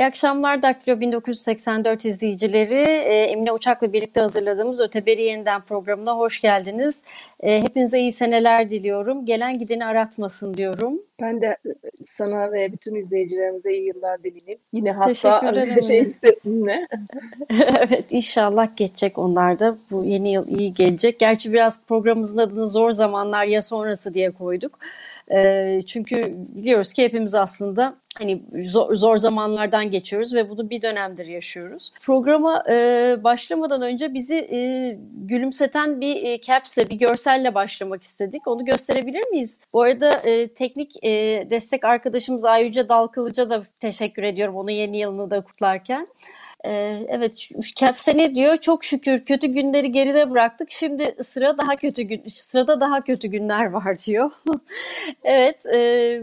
İyi akşamlar Daktilo 1984 izleyicileri. Ee, Emine Uçak'la birlikte hazırladığımız Öteberi Yeniden programına hoş geldiniz. Ee, hepinize iyi seneler diliyorum. Gelen gideni aratmasın diyorum. Ben de e, sana ve bütün izleyicilerimize iyi yıllar dileyim. Yine hasta şey sesinle. evet inşallah geçecek onlar da. Bu yeni yıl iyi gelecek. Gerçi biraz programımızın adını zor zamanlar ya sonrası diye koyduk. Ee, çünkü biliyoruz ki hepimiz aslında hani zor, zor zamanlardan geçiyoruz ve bunu bir dönemdir yaşıyoruz. Programa e, başlamadan önce bizi e, gülümseten bir e, caps'le, bir görselle başlamak istedik. Onu gösterebilir miyiz? Bu arada e, teknik e, destek arkadaşımız Ayüce Dalkılıca da teşekkür ediyorum onun yeni yılını da kutlarken. Ee, evet Caps'e ne diyor? Çok şükür kötü günleri geride bıraktık. Şimdi sıra daha kötü gün sırada daha kötü günler var diyor. evet e,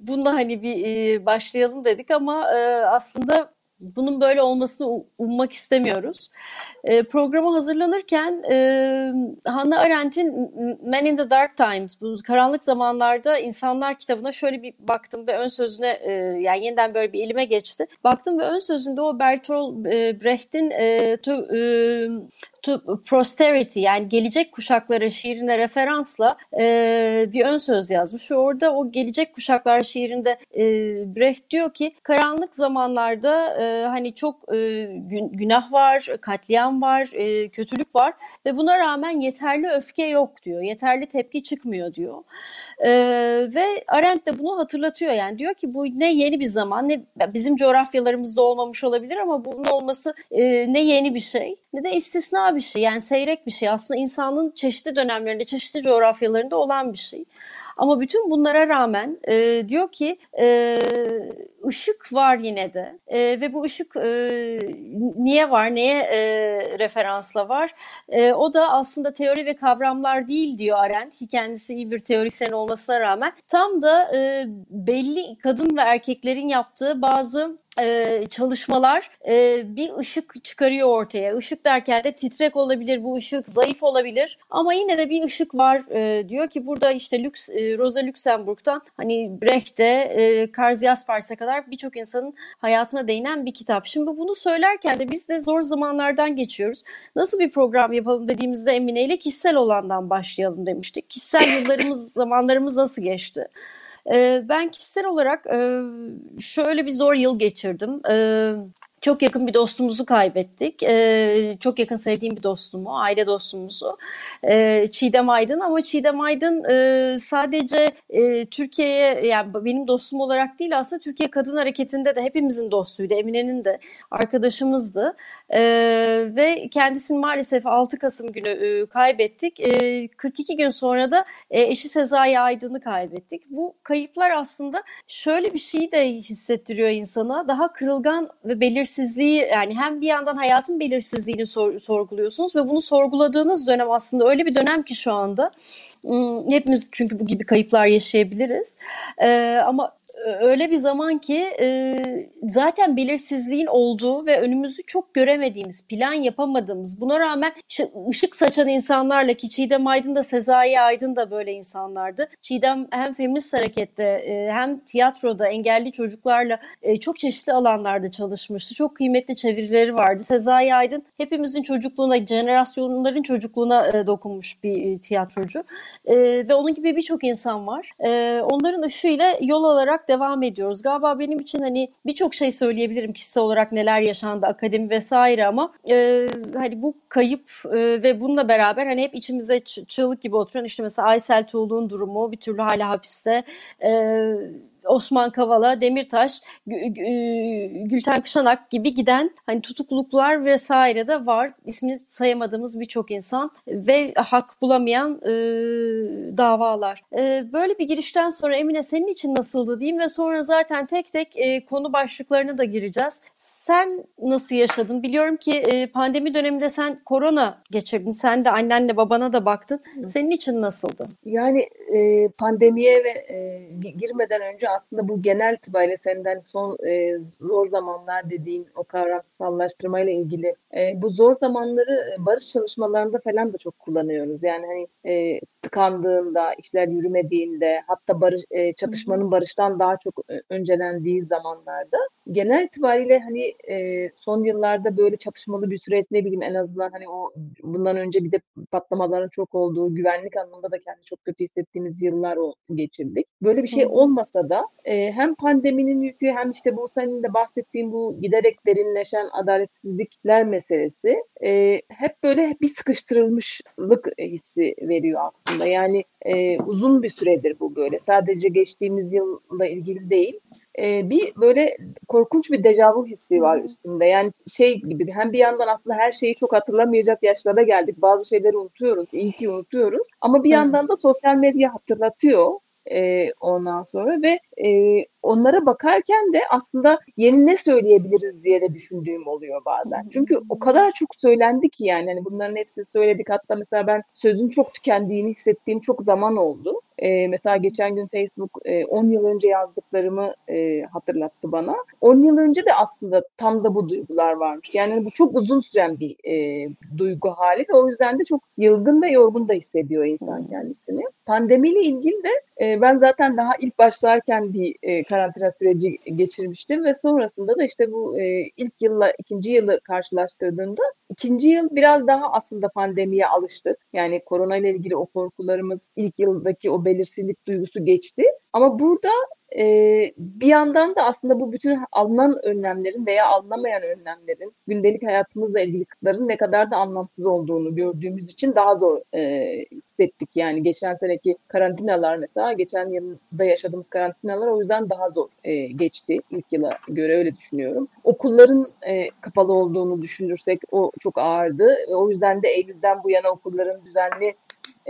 bunda hani bir e, başlayalım dedik ama e, aslında bunun böyle olmasını ummak istemiyoruz. E, programa hazırlanırken e, Hannah Arendt'in Men in the Dark Times, bu karanlık zamanlarda insanlar kitabına şöyle bir baktım ve ön sözüne e, yani yeniden böyle bir elime geçti. Baktım ve ön sözünde o Bertolt Brecht'in e, e, to Posterity yani gelecek kuşaklara şiirine referansla e, bir ön söz yazmış ve orada o gelecek kuşaklar şiirinde e, Brecht diyor ki karanlık zamanlarda e, hani çok e, gün, günah var, katliam var, e, kötülük var ve buna rağmen yeterli öfke yok diyor, yeterli tepki çıkmıyor diyor. E, ve Arendt de bunu hatırlatıyor yani. Diyor ki bu ne yeni bir zaman ne bizim coğrafyalarımızda olmamış olabilir ama bunun olması e, ne yeni bir şey ne de istisna bir şey. Yani seyrek bir şey. Aslında insanın çeşitli dönemlerinde çeşitli coğrafyalarında olan bir şey. Ama bütün bunlara rağmen e, diyor ki e, ışık var yine de e, ve bu ışık e, niye var, neye e, referansla var? E, o da aslında teori ve kavramlar değil diyor Arendt ki kendisi iyi bir teorisyen olmasına rağmen tam da e, belli kadın ve erkeklerin yaptığı bazı e, çalışmalar e, bir ışık çıkarıyor ortaya. Işık derken de titrek olabilir, bu ışık zayıf olabilir ama yine de bir ışık var e, diyor ki burada işte Lux, e, Rosa Luxemburg'dan hani Brecht'te e, Karl Jaspers'e kadar birçok insanın hayatına değinen bir kitap. Şimdi bunu söylerken de biz de zor zamanlardan geçiyoruz. Nasıl bir program yapalım dediğimizde Emine ile kişisel olandan başlayalım demiştik. Kişisel yıllarımız, zamanlarımız nasıl geçti? ben kişisel olarak şöyle bir zor yıl geçirdim. Çok yakın bir dostumuzu kaybettik. çok yakın sevdiğim bir dostumu, aile dostumuzu. Çiğdem Aydın ama Çiğdem Aydın sadece Türkiye'ye yani benim dostum olarak değil aslında Türkiye Kadın Hareketi'nde de hepimizin dostuydu. Emine'nin de arkadaşımızdı. E, ve kendisini maalesef 6 Kasım günü e, kaybettik. E, 42 gün sonra da e, eşi Sezai Aydın'ı kaybettik. Bu kayıplar aslında şöyle bir şeyi de hissettiriyor insana. Daha kırılgan ve belirsizliği yani hem bir yandan hayatın belirsizliğini sor, sorguluyorsunuz ve bunu sorguladığınız dönem aslında öyle bir dönem ki şu anda. Hmm, hepimiz çünkü bu gibi kayıplar yaşayabiliriz. Ee, ama öyle bir zaman ki e, zaten belirsizliğin olduğu ve önümüzü çok göremediğimiz, plan yapamadığımız, buna rağmen ışık saçan insanlarla ki Çiğdem Aydın da Sezai Aydın da böyle insanlardı. Çiğdem hem feminist harekette e, hem tiyatroda engelli çocuklarla e, çok çeşitli alanlarda çalışmıştı. Çok kıymetli çevirileri vardı. Sezai Aydın hepimizin çocukluğuna, jenerasyonların çocukluğuna e, dokunmuş bir e, tiyatrocu. E, ve onun gibi birçok insan var. E, onların ışığıyla yol alarak devam ediyoruz. Galiba benim için hani birçok şey söyleyebilirim kişisel olarak neler yaşandı, akademi vesaire ama e, hani bu kayıp e, ve bununla beraber hani hep içimize çığlık gibi oturan işte mesela Aysel Tuğlu'nun durumu bir türlü hala hapiste. E, Osman Kavala, Demirtaş, Gülten Kışanak gibi giden hani tutukluluklar vesaire de var. İsmini sayamadığımız birçok insan ve hak bulamayan e, davalar. E, böyle bir girişten sonra Emine senin için nasıldı diyeyim ve sonra zaten tek tek e, konu başlıklarına da gireceğiz. Sen nasıl yaşadın? Biliyorum ki e, pandemi döneminde sen korona geçirdin. Sen de annenle babana da baktın. Senin için nasıldı? Yani e, pandemiye ve e, girmeden önce aslında bu genel itibariyle senden son e, zor zamanlar dediğin o kavramsallaştırmayla ilgili e, bu zor zamanları barış çalışmalarında falan da çok kullanıyoruz. Yani hani e, tıkandığında, işler yürümediğinde, hatta barış, e, çatışmanın barıştan daha çok e, öncelendiği zamanlarda genel itibariyle hani e, son yıllarda böyle çatışmalı bir süreç ne bileyim en azından hani o bundan önce bir de patlamaların çok olduğu güvenlik anlamında da kendi çok kötü hissettiğimiz yıllar o, geçirdik. Böyle bir şey olmasa da e, hem pandeminin yükü hem işte bu senin de bahsettiğin bu giderek derinleşen adaletsizlikler meselesi e, hep böyle bir sıkıştırılmışlık hissi veriyor aslında. Yani e, uzun bir süredir bu böyle. Sadece geçtiğimiz yılla ilgili değil e, bir böyle korkunç bir dejavu hissi var üstünde. Yani şey gibi hem bir yandan aslında her şeyi çok hatırlamayacak yaşlara geldik. Bazı şeyleri unutuyoruz. iyi ki unutuyoruz. Ama bir yandan da sosyal medya hatırlatıyor e, ondan sonra ve e, onlara bakarken de aslında yeni ne söyleyebiliriz diye de düşündüğüm oluyor bazen. Çünkü o kadar çok söylendi ki yani hani bunların hepsini söyledik. Hatta mesela ben sözün çok tükendiğini hissettiğim çok zaman oldu. E, mesela geçen gün Facebook e, 10 yıl önce yazdıklarımı e, hatırlattı bana. 10 yıl önce de aslında tam da bu duygular varmış. Yani bu çok uzun süren bir e, duygu hali ve o yüzden de çok yılgın ve yorgun da hissediyor insan kendisini. Pandemiyle ilgili de e, ben zaten daha ilk başlarken bir e, karantina süreci geçirmiştim ve sonrasında da işte bu e, ilk yılla ikinci yılı karşılaştırdığımda ikinci yıl biraz daha aslında pandemiye alıştık. Yani korona ile ilgili o korkularımız ilk yıldaki o belirsizlik duygusu geçti. Ama burada e, bir yandan da aslında bu bütün alınan önlemlerin veya alınamayan önlemlerin gündelik hayatımızla ilgili kıtların ne kadar da anlamsız olduğunu gördüğümüz için daha zor e, hissettik. Yani geçen seneki karantinalar mesela geçen yılda yaşadığımız karantinalar o yüzden daha zor e, geçti ilk yıla göre öyle düşünüyorum. Okulların e, kapalı olduğunu düşünürsek o çok ağırdı. O yüzden de Eylül'den bu yana okulların düzenli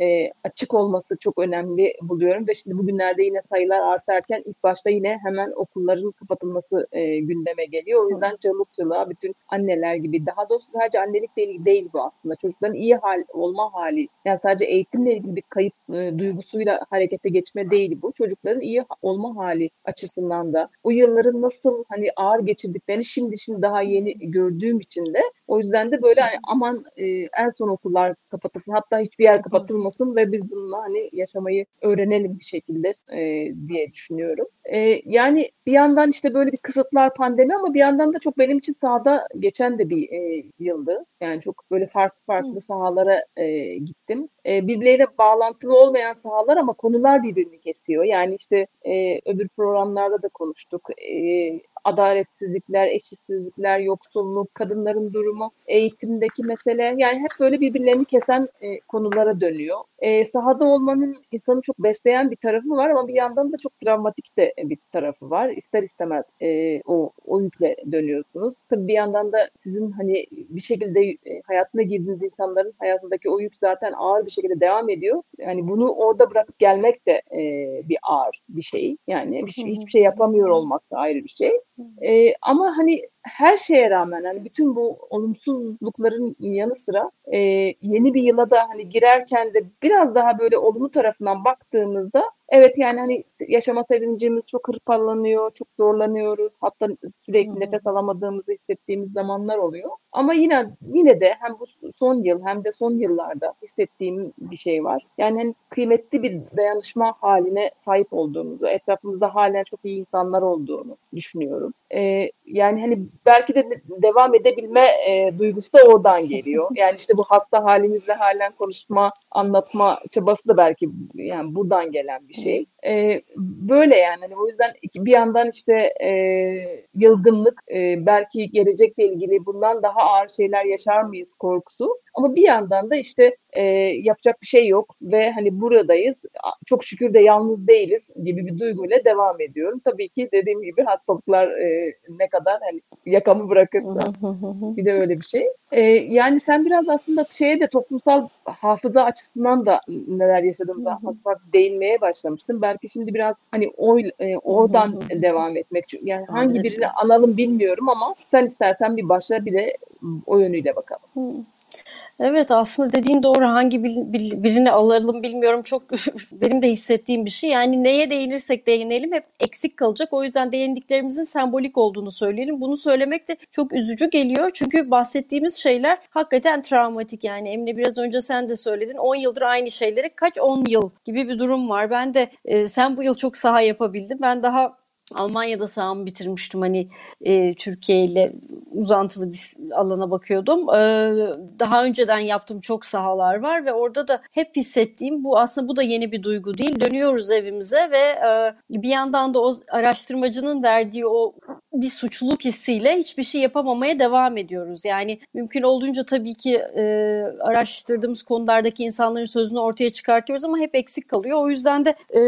e, açık olması çok önemli buluyorum ve şimdi bugünlerde yine sayılar artarken ilk başta yine hemen okulların kapatılması e, gündeme geliyor. O yüzden çığlık çığlığa bütün anneler gibi daha doğrusu sadece annelik değil, değil bu aslında. Çocukların iyi hal olma hali yani sadece eğitimle ilgili bir kayıp e, duygusuyla harekete geçme değil bu. Çocukların iyi olma hali açısından da o yılların nasıl hani ağır geçirdiklerini şimdi şimdi daha yeni gördüğüm için de o yüzden de böyle hani aman e, en son okullar kapatılsın hatta hiçbir yer kapatılmasın ve biz bununla hani yaşamayı öğrenelim bir şekilde e, diye düşünüyorum. E, yani bir yandan işte böyle bir kısıtlar pandemi ama bir yandan da çok benim için sahada geçen de bir e, yıldı. Yani çok böyle farklı farklı sahalara e, gittim. E, birbirleriyle bağlantılı olmayan sahalar ama konular birbirini kesiyor. Yani işte e, öbür programlarda da konuştuk. E, adaletsizlikler, eşitsizlikler, yoksulluk, kadınların durumu, eğitimdeki mesele yani hep böyle birbirlerini kesen e, konulara dönüyor. E, sahada olmanın insanı çok besleyen bir tarafı var ama bir yandan da çok travmatik de bir tarafı var. İster istemez e, o, o yükle dönüyorsunuz. Tabii bir yandan da sizin hani bir şekilde e, hayatına girdiğiniz insanların hayatındaki o yük zaten ağır bir şekilde devam ediyor. Yani bunu orada bırakıp gelmek de e, bir ağır bir şey. Yani bir şey, hiçbir şey yapamıyor olmak da ayrı bir şey. E, ama hani her şeye rağmen hani bütün bu olumsuzlukların yanı sıra e, yeni bir yıla da hani girerken de biraz daha böyle olumlu tarafından baktığımızda evet yani hani yaşama sevincimiz çok hırpalanıyor, çok zorlanıyoruz. Hatta sürekli hmm. nefes alamadığımızı hissettiğimiz zamanlar oluyor. Ama yine yine de hem bu son yıl hem de son yıllarda hissettiğim bir şey var. Yani hani kıymetli bir dayanışma haline sahip olduğumuzu, etrafımızda halen çok iyi insanlar olduğunu düşünüyorum. Ee, yani hani belki de devam edebilme e, duygusu da oradan geliyor. Yani işte bu hasta halimizle halen konuşma, anlatma çabası da belki yani buradan gelen bir şey. E, böyle yani hani o yüzden bir yandan işte e, yılgınlık, e, belki gelecekle ilgili bundan daha ağır şeyler yaşar mıyız korkusu. Ama bir yandan da işte e, yapacak bir şey yok ve hani buradayız. Çok şükür de yalnız değiliz gibi bir duyguyla devam ediyorum. Tabii ki dediğim gibi hastalıklar e, ne kadar hani yakamı bırakırsa bir de öyle bir şey. E, yani sen biraz aslında şeye de toplumsal hafıza açısından da neler yaşadığımıza hafif değinmeye başlamıştım. Belki şimdi biraz hani o, e, oradan devam etmek. Yani hangi birini analım bilmiyorum ama sen istersen bir başla bir de o yönüyle bakalım. Evet aslında dediğin doğru. Hangi birini alalım bilmiyorum. Çok benim de hissettiğim bir şey. Yani neye değinirsek değinelim hep eksik kalacak. O yüzden değindiklerimizin sembolik olduğunu söyleyelim. Bunu söylemek de çok üzücü geliyor. Çünkü bahsettiğimiz şeyler hakikaten travmatik yani. Emine biraz önce sen de söyledin. 10 yıldır aynı şeyleri kaç 10 yıl gibi bir durum var. Ben de e, sen bu yıl çok saha yapabildin ben daha Almanya'da sahamı bitirmiştim hani e, Türkiye ile uzantılı bir alana bakıyordum. E, daha önceden yaptığım çok sahalar var ve orada da hep hissettiğim bu aslında bu da yeni bir duygu değil. Dönüyoruz evimize ve e, bir yandan da o araştırmacının verdiği o bir suçluluk hissiyle hiçbir şey yapamamaya devam ediyoruz. Yani mümkün olduğunca tabii ki e, araştırdığımız konulardaki insanların sözünü ortaya çıkartıyoruz ama hep eksik kalıyor. O yüzden de e,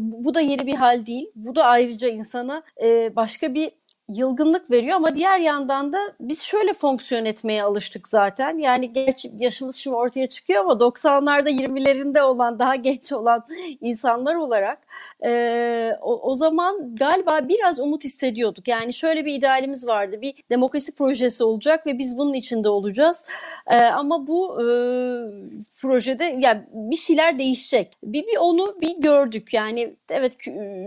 bu da yeni bir hal değil. Bu da ayrıca insana e, başka bir yılgınlık veriyor ama diğer yandan da biz şöyle fonksiyon etmeye alıştık zaten. Yani geç yaşımız şimdi ortaya çıkıyor ama 90'larda 20'lerinde olan daha genç olan insanlar olarak e, o, o zaman galiba biraz umut hissediyorduk. Yani şöyle bir idealimiz vardı. Bir demokrasi projesi olacak ve biz bunun içinde olacağız. E, ama bu e, projede yani bir şeyler değişecek. Bir, bir onu bir gördük. Yani evet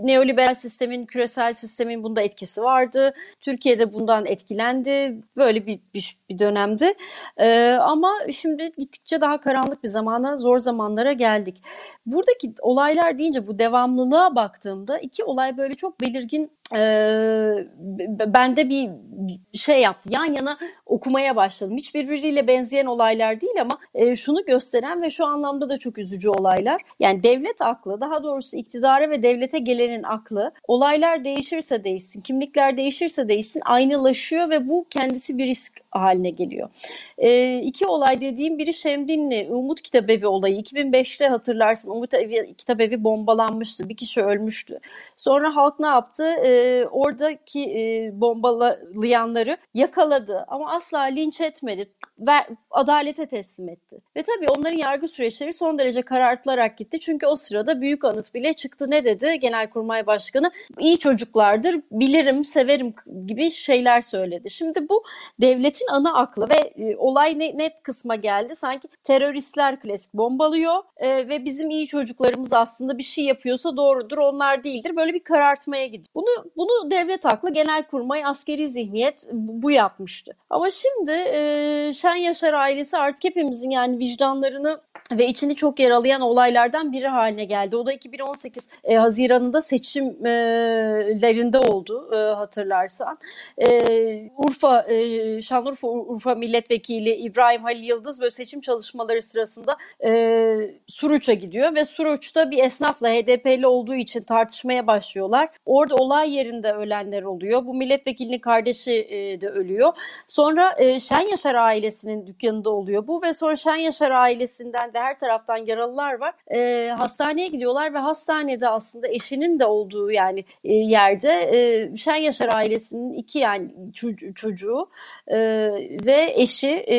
neoliberal sistemin, küresel sistemin bunda etkisi vardı. Türkiye'de bundan etkilendi. Böyle bir, bir, bir dönemdi. E, ama şimdi gittikçe daha karanlık bir zamana, zor zamanlara geldik. Buradaki olaylar deyince bu devamlılığa baktığımda iki olay böyle çok belirgin e, bende bir şey yaptı. Yan yana okumaya başladım. Hiç birbiriyle benzeyen olaylar değil ama şunu gösteren ve şu anlamda da çok üzücü olaylar. Yani devlet aklı, daha doğrusu iktidara ve devlete gelenin aklı, olaylar değişirse değişsin, kimlikler değişirse değişsin, aynılaşıyor ve bu kendisi bir risk haline geliyor. E, iki olay dediğim biri Şemdinli Umut Kitabevi olayı. 2005'te hatırlarsın Umut Evi, Kitabevi bombalanmıştı. Bir kişi ölmüştü. Sonra halk ne yaptı? E, oradaki e, bombalayanları yakaladı ama asla linç etmedi. Ve adalete teslim etti. Ve tabii onların yargı süreçleri son derece karartılarak gitti. Çünkü o sırada büyük anıt bile çıktı. Ne dedi Genelkurmay Başkanı? İyi çocuklardır, bilirim, severim gibi şeyler söyledi. Şimdi bu devletin ana aklı ve e, olay ne, net kısma geldi. Sanki teröristler klasik bombalıyor e, ve bizim iyi çocuklarımız aslında bir şey yapıyorsa doğrudur, onlar değildir. Böyle bir karartmaya gidiyor. Bunu bunu devlet aklı, genelkurmay, askeri zihniyet bu yapmıştı. Ama şimdi e, Şen Yaşar ailesi artık hepimizin yani vicdanlarını ve içini çok yaralayan olaylardan biri haline geldi. O da 2018 e, Haziran'ında seçimlerinde oldu e, hatırlarsan. E, Urfa, e, Şanlıurfa Urfa Milletvekili İbrahim Halil Yıldız böyle seçim çalışmaları sırasında e, Suruç'a gidiyor ve Suruç'ta bir esnafla HDP'li olduğu için tartışmaya başlıyorlar. Orada olay yerinde ölenler oluyor. Bu milletvekilinin kardeşi e, de ölüyor. Sonra e, Şen Yaşar ailesinin dükkanında oluyor bu ve sonra Şen Yaşar ailesinden de her taraftan yaralılar var. E, hastaneye gidiyorlar ve hastanede aslında eşinin de olduğu yani e, yerde e, Şen Yaşar ailesinin iki yani çocuğu, çocuğu e, ve eşi e,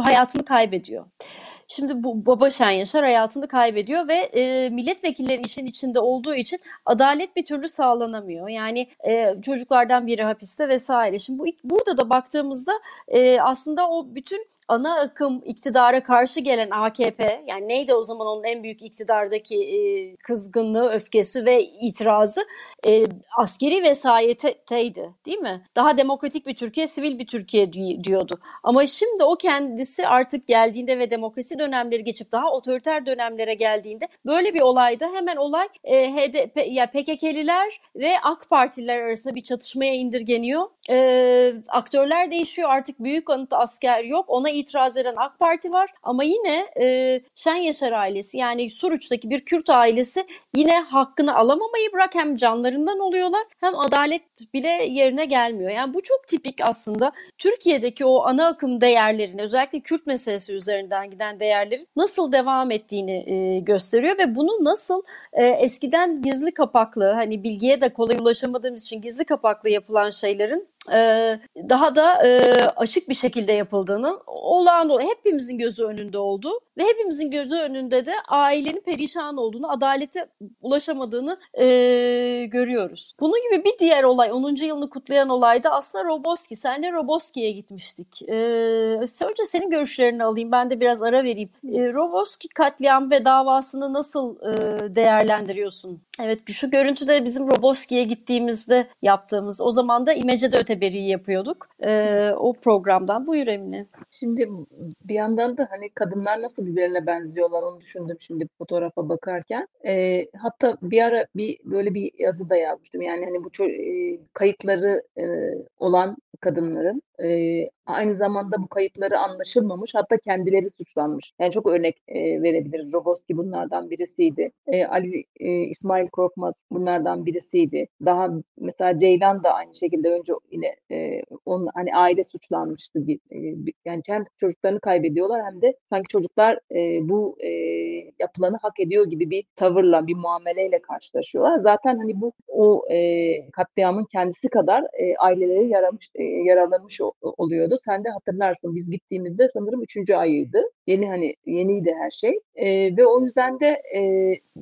hayatını kaybediyor. Şimdi bu baba Şen Yaşar hayatını kaybediyor ve e, milletvekilleri işin içinde olduğu için adalet bir türlü sağlanamıyor. Yani e, çocuklardan biri hapiste vesaire. Şimdi bu burada da baktığımızda e, aslında o bütün ana akım iktidara karşı gelen AKP yani neydi o zaman onun en büyük iktidardaki e, kızgınlığı, öfkesi ve itirazı e, askeri vesayeteydi değil mi? Daha demokratik bir Türkiye, sivil bir Türkiye diyordu. Ama şimdi o kendisi artık geldiğinde ve demokrasi dönemleri geçip daha otoriter dönemlere geldiğinde böyle bir olayda hemen olay e, HDP ya PKK'liler ve AK Partililer arasında bir çatışmaya indirgeniyor. E, aktörler değişiyor artık büyük anıt asker yok ona itiraz eden AK Parti var ama yine e, Şen Yaşar ailesi yani Suruç'taki bir Kürt ailesi yine hakkını alamamayı bırak hem canlarından oluyorlar hem adalet bile yerine gelmiyor. Yani bu çok tipik aslında Türkiye'deki o ana akım değerlerin özellikle Kürt meselesi üzerinden giden değerlerin nasıl devam ettiğini e, gösteriyor ve bunu nasıl e, eskiden gizli kapaklı hani bilgiye de kolay ulaşamadığımız için gizli kapaklı yapılan şeylerin daha da açık bir şekilde yapıldığını olağan hepimizin gözü önünde oldu ve hepimizin gözü önünde de ailenin perişan olduğunu, adalete ulaşamadığını görüyoruz. Bunun gibi bir diğer olay, 10. yılını kutlayan olay da aslında Roboski. Senle Roboski'ye gitmiştik. Önce senin görüşlerini alayım, ben de biraz ara vereyim. Roboski katliam ve davasını nasıl değerlendiriyorsun? Evet, şu görüntüde bizim Roboski'ye gittiğimizde yaptığımız, o zaman da İmece'de öteberiyi yapıyorduk. Ee, o programdan. Buyur Emine. Şimdi bir yandan da hani kadınlar nasıl birbirine benziyorlar onu düşündüm şimdi fotoğrafa bakarken. E, hatta bir ara bir böyle bir yazı da yazmıştım. Yani hani bu e, kayıtları e, olan kadınların e, aynı zamanda bu kayıpları anlaşılmamış hatta kendileri suçlanmış. Yani çok örnek e, verebiliriz. Roboski bunlardan birisiydi. E, Ali e, İsmail Korkmaz bunlardan birisiydi. Daha mesela Ceylan da aynı şekilde önce yine e, onun hani aile suçlanmıştı. Bir, e, bir, yani hem çocuklarını kaybediyorlar hem de sanki çocuklar e, bu e, yapılanı hak ediyor gibi bir tavırla, bir muameleyle karşılaşıyorlar. Zaten hani bu o e, katliamın kendisi kadar e, aileleri yaramış, e, yaralamış oluyordu. Sen de hatırlarsın biz gittiğimizde sanırım üçüncü ayıydı. Yeni hani yeniydi her şey. E, ve o yüzden de e,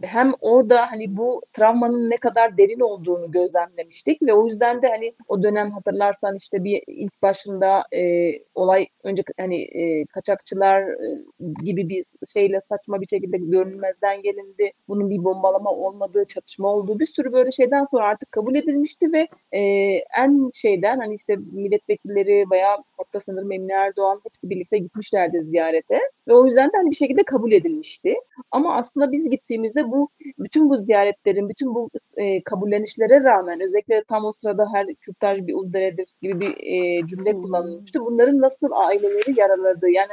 hem orada hani bu travmanın ne kadar derin olduğunu gözlemlemiştik ve o yüzden de hani o dönem hatırlarsan işte bir ilk başında e, olay önce hani e, kaçakçılar e, gibi bir şeyle saçma bir şekilde görünmezden gelindi. Bunun bir bombalama olmadığı, çatışma olduğu bir sürü böyle şeyden sonra artık kabul edilmişti ve e, en şeyden hani işte milletvekilleri veya hatta sanırım Emine Erdoğan hepsi birlikte gitmişlerdi ziyarete ve o yüzden de hani bir şekilde kabul edilmişti. Ama aslında biz gittiğimizde bu bütün bu ziyaretlerin, bütün bu e, kabullenişlere rağmen özellikle tam o sırada her kürtaj bir ulderedir gibi bir e, cümle kullanılmıştı. Bunların nasıl aileleri yaraladığı yani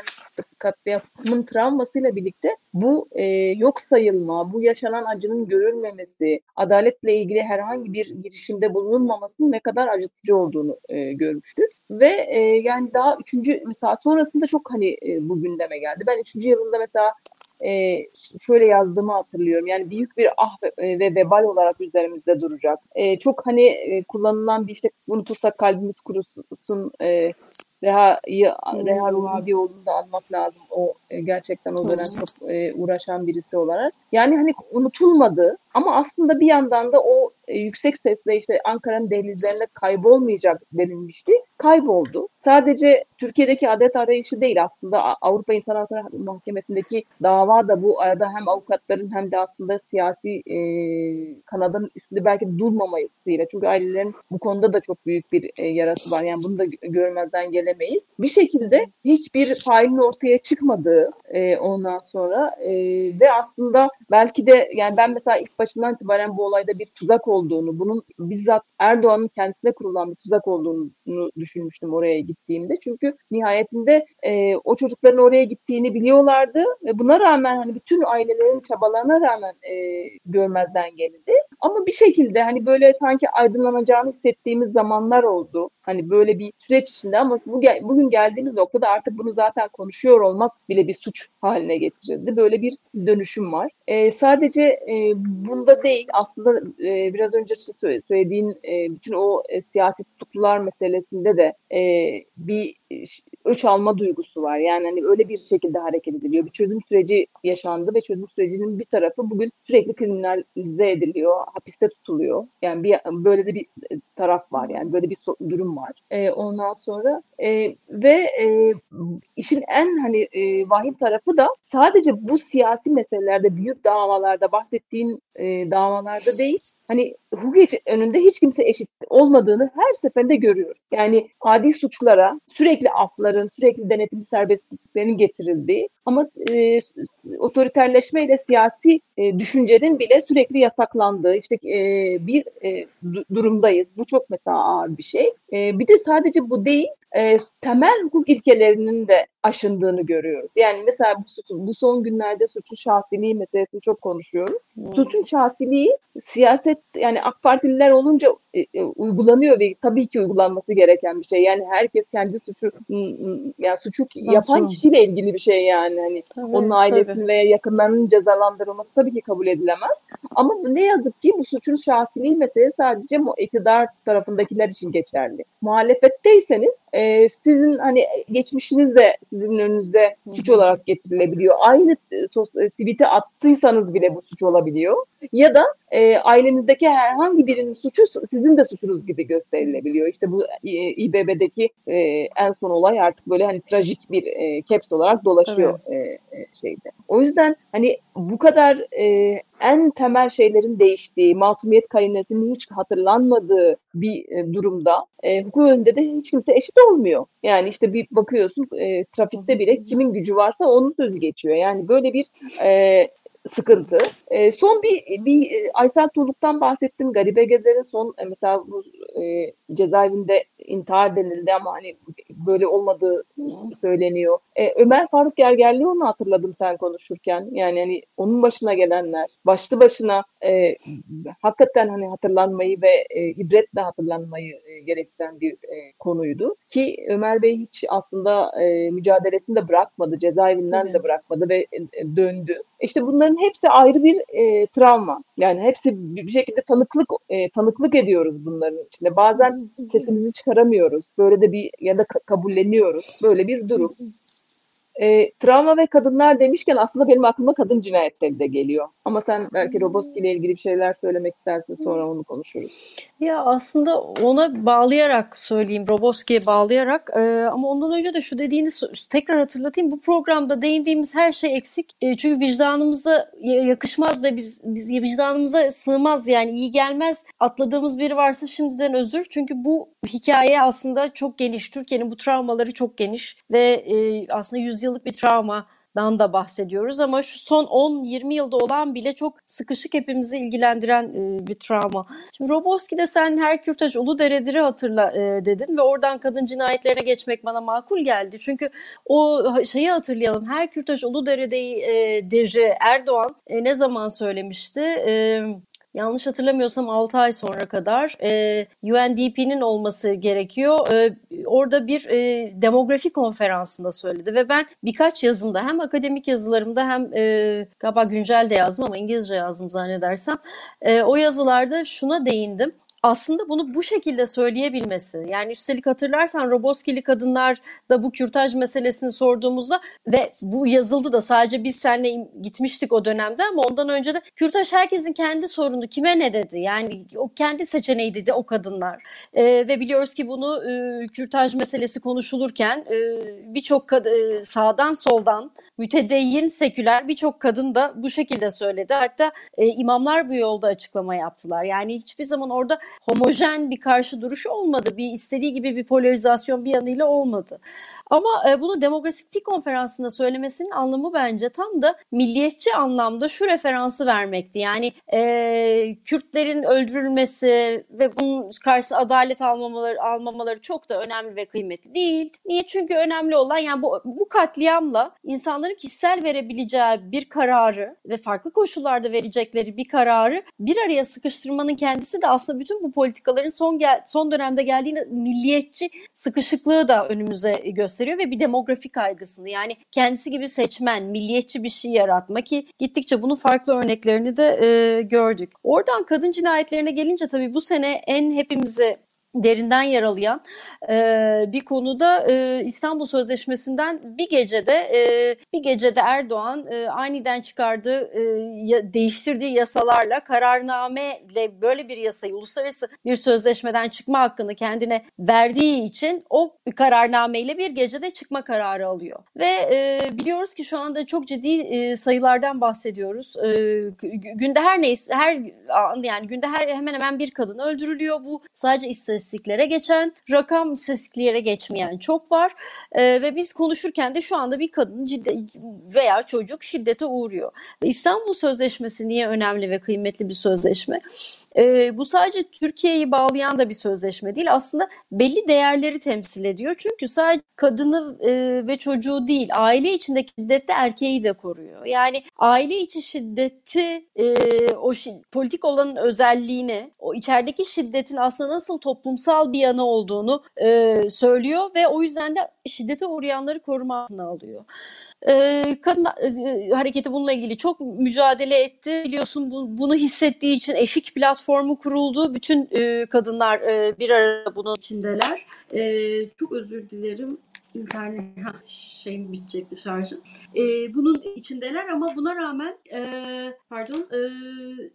katliamın travmasıyla birlikte bu e, yok sayılma, bu yaşanan acının görülmemesi, adaletle ilgili herhangi bir girişimde bulunulmamasının ne kadar acıtıcı olduğunu e, görmüştük. Ve e, yani daha üçüncü mesela sonrasında çok hani e, bu gündeme geldi. Ben üçüncü yılında mesela e, şöyle yazdığımı hatırlıyorum. Yani büyük bir ah ve, ve vebal olarak üzerimizde duracak. E, çok hani e, kullanılan bir işte unutursak kalbimiz kurusun e, Reha'yı. Reha Ruhabioğlu'nu da almak lazım. O e, gerçekten o dönem çok e, uğraşan birisi olarak. Yani hani unutulmadı ama aslında bir yandan da o e, yüksek sesle işte Ankara'nın dehlizlerinde kaybolmayacak denilmişti. Kayboldu. Sadece Türkiye'deki adet arayışı değil aslında Avrupa İnsan Hakları Mahkemesi'ndeki dava da bu arada hem avukatların hem de aslında siyasi e, kanadın üstünde belki durmamasıyla çünkü ailelerin bu konuda da çok büyük bir e, yarası var. Yani bunu da görmezden gelemeyiz. Bir şekilde hiçbir failin ortaya çıkmadığı e, ondan sonra e, ve aslında belki de yani ben mesela ilk başından itibaren bu olayda bir tuzak olduğunu, bunun bizzat Erdoğan'ın kendisine kurulan bir tuzak olduğunu düşünmüştüm oraya gittiğimde. Çünkü nihayetinde e, o çocukların oraya gittiğini biliyorlardı ve buna rağmen hani bütün ailelerin çabalarına rağmen e, görmezden gelindi. Ama bir şekilde hani böyle sanki aydınlanacağını hissettiğimiz zamanlar oldu. Hani böyle bir süreç içinde ama bu, bugün geldiğimiz noktada artık bunu zaten konuşuyor olmak bile bir suç haline getirildi. Böyle bir dönüşüm var. E, sadece e, bunda değil aslında e, biraz önce söylediğin e, bütün o e, siyasi tutuklular meselesinde de e, bir öç alma duygusu var. Yani hani öyle bir şekilde hareket ediliyor. Bir çözüm süreci yaşandı ve çözüm sürecinin bir tarafı bugün sürekli kriminalize ediliyor, hapiste tutuluyor. Yani bir böyle de bir taraf var. Yani böyle bir durum var. E, ondan sonra e, ve e, işin en hani e, vahim tarafı da sadece bu siyasi meselelerde, büyük davalarda bahsettiğin e, davalarda değil, hani hukuk önünde hiç kimse eşit olmadığını her seferinde görüyoruz. Yani adi suçlara sürekli afların, sürekli denetimli serbestliklerin getirildiği ama e, otoriterleşmeyle siyasi e, düşüncenin bile sürekli yasaklandığı işte e, bir e, durumdayız. Bu çok mesela ağır bir şey. E, bir de sadece bu değil, e, temel hukuk ilkelerinin de aşındığını görüyoruz. Yani mesela bu, bu son günlerde suçun şahsiliği meselesini çok konuşuyoruz. Hmm. Suçun şahsiliği siyaset yani AK Partililer olunca e, e, uygulanıyor ve tabii ki uygulanması gereken bir şey. Yani herkes kendi suçu yani suçu yapan kişiyle ilgili bir şey yani hani Tabii, onun ailesinin tabii. veya yakınlarının cezalandırılması tabii ki kabul edilemez. Ama ne yazık ki bu suçun şahsiliği meselesi sadece iktidar tarafındakiler için geçerli. Muhalefetteyseniz e, sizin hani geçmişiniz de sizin önünüze suç olarak getirilebiliyor. Aynı e, e, tweet'i attıysanız bile bu suç olabiliyor. Ya da e, ailenizdeki herhangi birinin suçu sizin de suçunuz gibi gösterilebiliyor. İşte bu e, İBB'deki e, en son olay artık böyle hani trajik bir e, caps olarak dolaşıyor e, e, şeyde. O yüzden hani bu kadar e, en temel şeylerin değiştiği, masumiyet karinesinin hiç hatırlanmadığı bir e, durumda e, hukuk önünde de hiç kimse eşit olmuyor. Yani işte bir bakıyorsun e, trafikte bile kimin gücü varsa onun sözü geçiyor. Yani böyle bir e, sıkıntı. E, son bir, bir e, Aysel Tuğluk'tan bahsettim. Garibe Gezer'in son e, mesela bu e, cezaevinde intihar denildi ama hani böyle olmadığı söyleniyor. E, Ömer Faruk Gergerlioğlu'nu hatırladım sen konuşurken. Yani hani onun başına gelenler, başlı başına e, hakikaten hani hatırlanmayı ve e, ibretle hatırlanmayı e, gerektiren bir e, konuydu. Ki Ömer Bey hiç aslında e, mücadelesini de bırakmadı, cezaevinden Tabii. de bırakmadı ve e, döndü. İşte bunların hepsi ayrı bir e, travma. Yani hepsi bir şekilde tanıklık e, tanıklık ediyoruz bunların içinde. Bazen sesimizi çıkaramıyoruz. Böyle de bir ya da ka- kabulleniyoruz. Böyle bir durum. E, travma ve kadınlar demişken aslında benim aklıma kadın cinayetleri de geliyor. Ama sen belki Roboski ile ilgili bir şeyler söylemek istersin sonra onu konuşuruz. Ya aslında ona bağlayarak söyleyeyim, Roboski'ye bağlayarak e, ama ondan önce de şu dediğini tekrar hatırlatayım. Bu programda değindiğimiz her şey eksik. E, çünkü vicdanımıza ya- yakışmaz ve biz biz vicdanımıza sığmaz yani iyi gelmez. Atladığımız biri varsa şimdiden özür. Çünkü bu hikaye aslında çok geniş. Türkiye'nin bu travmaları çok geniş ve e, aslında yüzyıllık bir travma dan da bahsediyoruz ama şu son 10-20 yılda olan bile çok sıkışık hepimizi ilgilendiren e, bir travma. Şimdi Roboski'de sen her Kürtaj Uludere'leri hatırla e, dedin ve oradan kadın cinayetlerine geçmek bana makul geldi. Çünkü o şeyi hatırlayalım. Her Kürtaj Uludere'yi Erdoğan e, ne zaman söylemişti? E, Yanlış hatırlamıyorsam 6 ay sonra kadar e, UNDP'nin olması gerekiyor. E, orada bir e, demografi konferansında söyledi ve ben birkaç yazımda hem akademik yazılarımda hem e, galiba güncel de yazdım ama İngilizce yazdım zannedersem. E, o yazılarda şuna değindim aslında bunu bu şekilde söyleyebilmesi. Yani üstelik hatırlarsan Roboskili kadınlar da bu kürtaj meselesini sorduğumuzda ve bu yazıldı da sadece biz seninle gitmiştik o dönemde ama ondan önce de kürtaj herkesin kendi sorunu kime ne dedi? Yani o kendi seçeneği dedi o kadınlar. Ee, ve biliyoruz ki bunu e, kürtaj meselesi konuşulurken e, birçok e, sağdan soldan mütedeyyin seküler birçok kadın da bu şekilde söyledi. Hatta e, imamlar bu yolda açıklama yaptılar. Yani hiçbir zaman orada homojen bir karşı duruş olmadı. Bir istediği gibi bir polarizasyon bir yanıyla olmadı. Ama e, bunu demografi konferansında söylemesinin anlamı bence tam da milliyetçi anlamda şu referansı vermekti. Yani e, Kürtlerin öldürülmesi ve bunun karşısında adalet almamaları, almamaları çok da önemli ve kıymetli değil. Niye? Çünkü önemli olan yani bu, bu katliamla insanların kişisel verebileceği bir kararı ve farklı koşullarda verecekleri bir kararı bir araya sıkıştırmanın kendisi de aslında bütün bu politikaların son gel son dönemde geldiğini milliyetçi sıkışıklığı da önümüze gösteriyor ve bir demografik kaygısını yani kendisi gibi seçmen, milliyetçi bir şey yaratma ki gittikçe bunun farklı örneklerini de e, gördük. Oradan kadın cinayetlerine gelince tabii bu sene en hepimizi derinden yaralayan e, bir konuda e, İstanbul Sözleşmesi'nden bir gecede e, bir gecede Erdoğan e, aniden çıkardığı e, ya, değiştirdiği yasalarla kararnameyle böyle bir yasayı uluslararası bir sözleşmeden çıkma hakkını kendine verdiği için o kararnameyle bir gecede çıkma kararı alıyor. Ve e, biliyoruz ki şu anda çok ciddi e, sayılardan bahsediyoruz. E, günde her neyse her yani günde her hemen hemen bir kadın öldürülüyor. Bu sadece istatistiklere geçen rakam istatistiklere geçmeyen çok var ee, ve biz konuşurken de şu anda bir kadın ciddi veya çocuk şiddete uğruyor. İstanbul Sözleşmesi niye önemli ve kıymetli bir sözleşme? E, bu sadece Türkiye'yi bağlayan da bir sözleşme değil. Aslında belli değerleri temsil ediyor. Çünkü sadece kadını e, ve çocuğu değil, aile içindeki şiddette erkeği de koruyor. Yani aile içi şiddeti, e, o şi- politik olanın özelliğini, o içerideki şiddetin aslında nasıl toplumsal bir yanı olduğunu e, söylüyor ve o yüzden de şiddete uğrayanları koruma altına alıyor. Ee, kadın e, hareketi bununla ilgili çok mücadele etti. Biliyorsun bu, bunu hissettiği için eşik platformu kuruldu. Bütün e, kadınlar e, bir arada bunun içindeler. E, çok özür dilerim. İnternet ha, şeyim bitecekti şarjım. E, bunun içindeler ama buna rağmen e, pardon e,